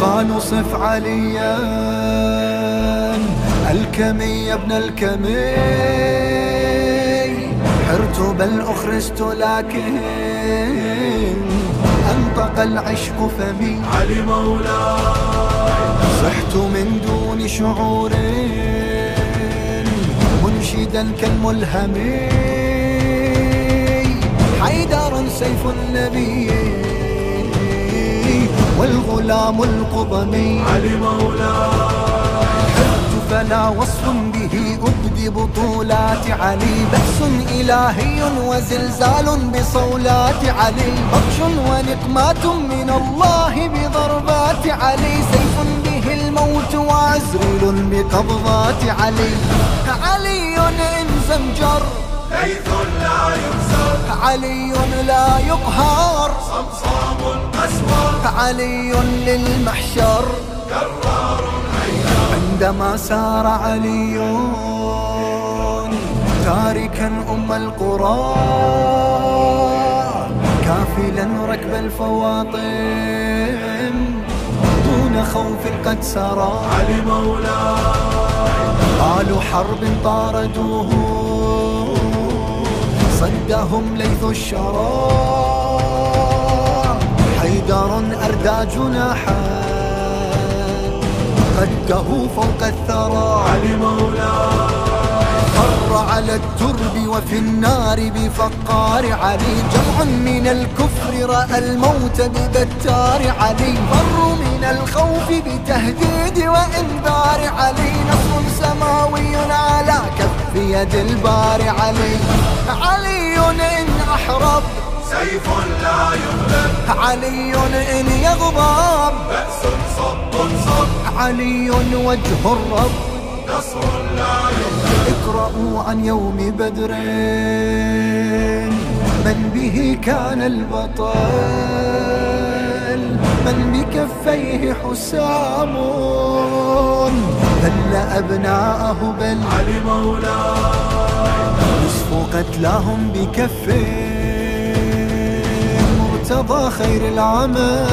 نصف عليا. الكمي ابن الكمي. حرت بل أخرجت لكن أنطق العشق فمي. علي مولاي. صحت من دون شعور منشدا كالملهم. حيدر سيف النبي. والغلام القضمي علي مولاي حرت فلا وصف به أبدي بطولات علي. بأس إلهي وزلزال بصولات علي. بطش ونقمات من الله بضربات علي. سيف به الموت وعزريل بقبضات علي. علي إن زمجر علي لا يقهر. صمصام أسود علي للمحشر. كرار عندما سار علي تاركا أم القرى. كافلا ركب الفواطم. دون خوف قد سرى علي مولاي. قالوا حرب طاردوه. صدهم ليث الشرى. حيدر أردى جناحا قده فوق الثرى. علي مولاي مر على الترب وفي النار بفقار علي. جمع من الكفر رأى الموت ببتار علي. مروا من الخوف بتهديد وإنذار علي. نصر سماوي على كف يد البار علي. علي إن أحرب. سيف لا يغلب. علي إن يغضب. بأس صب صب. علي وجه الرب. نصر لا يغلب. اقرأوا عن يوم بدر. من به كان البطل. من بكفيه حسام. بل أبناءه بل علي مولاي نصف قتلاهم بكفه مرتضى خير العمل.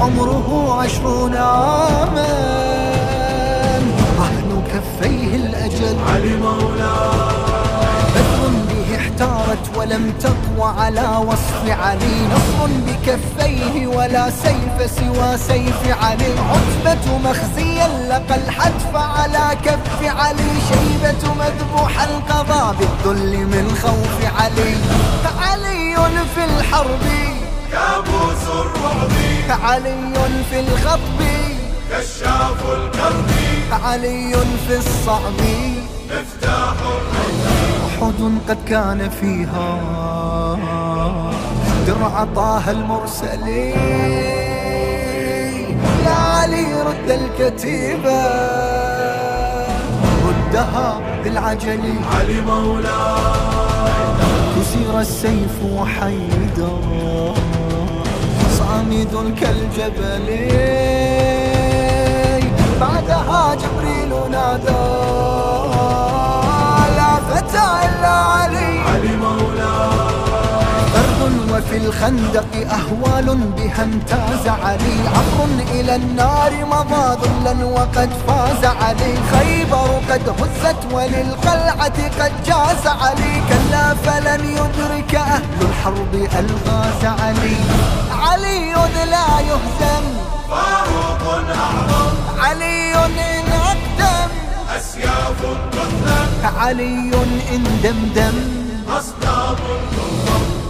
عمره عشرون عاما. رهن كفيه الأجل. علي احتارت ولم تقوى على وصف علي نصر بكفيه ولا سيف سوى سيف علي. عتبة مخزيا لقى الحتف على كف علي. شيبة مذبوح القضاء بالذل من خوف علي. علي في الحرب كابوس الرعب علي في الخطب كشاف الكرب. علي في الصعب. مفتاح الرب أحد قد كان فيها. درع طه المرسلين. يا علي رد الكتيبة. ردها بالعجل. علي مولاي. كسر السيف وحيدر. صامد كالجبل. وفي الخندق أهوال بها امتاز علي. عبر إلى النار مضى ظلا وقد فاز علي. خيبر قد هزت وللقلعة قد جاز علي. كلا فلن يدرك أهل الحرب ألغاز علي. علي لا يهزم. فاروق أعظم. علي إن أقدم. أسياف تثلم علي إن دمدم. أصنام تنظم